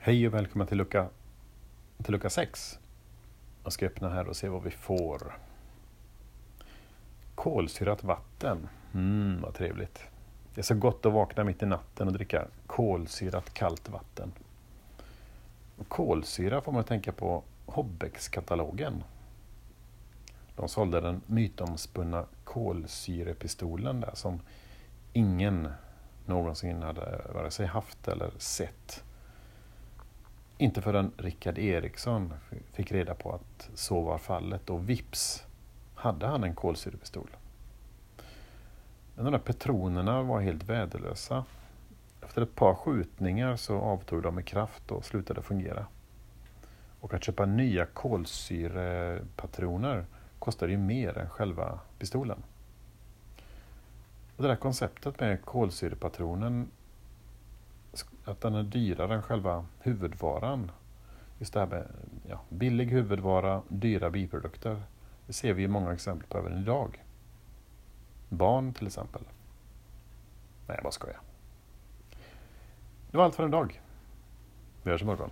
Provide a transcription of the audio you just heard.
Hej och välkomna till lucka, till lucka 6. Jag ska öppna här och se vad vi får. Kolsyrat vatten. Mm, vad trevligt. Det är så gott att vakna mitt i natten och dricka kolsyrat kallt vatten. Och kolsyra får man tänka på Hobbex-katalogen. De sålde den mytomspunna kolsyrepistolen där som ingen någonsin hade vare sig haft eller sett. Inte förrän Rickard Eriksson fick reda på att så var fallet och vips hade han en kolsyrepistol. Men de där patronerna var helt värdelösa. Efter ett par skjutningar så avtog de i kraft och slutade fungera. Och att köpa nya kolsyrepatroner kostade ju mer än själva pistolen. Och det där konceptet med kolsyrepatronen att den är dyrare än själva huvudvaran. Just det här med ja, billig huvudvara, dyra biprodukter. Det ser vi många exempel på även idag. Barn till exempel. Nej, jag bara skojar. Det var allt för en dag. Vi hörs imorgon.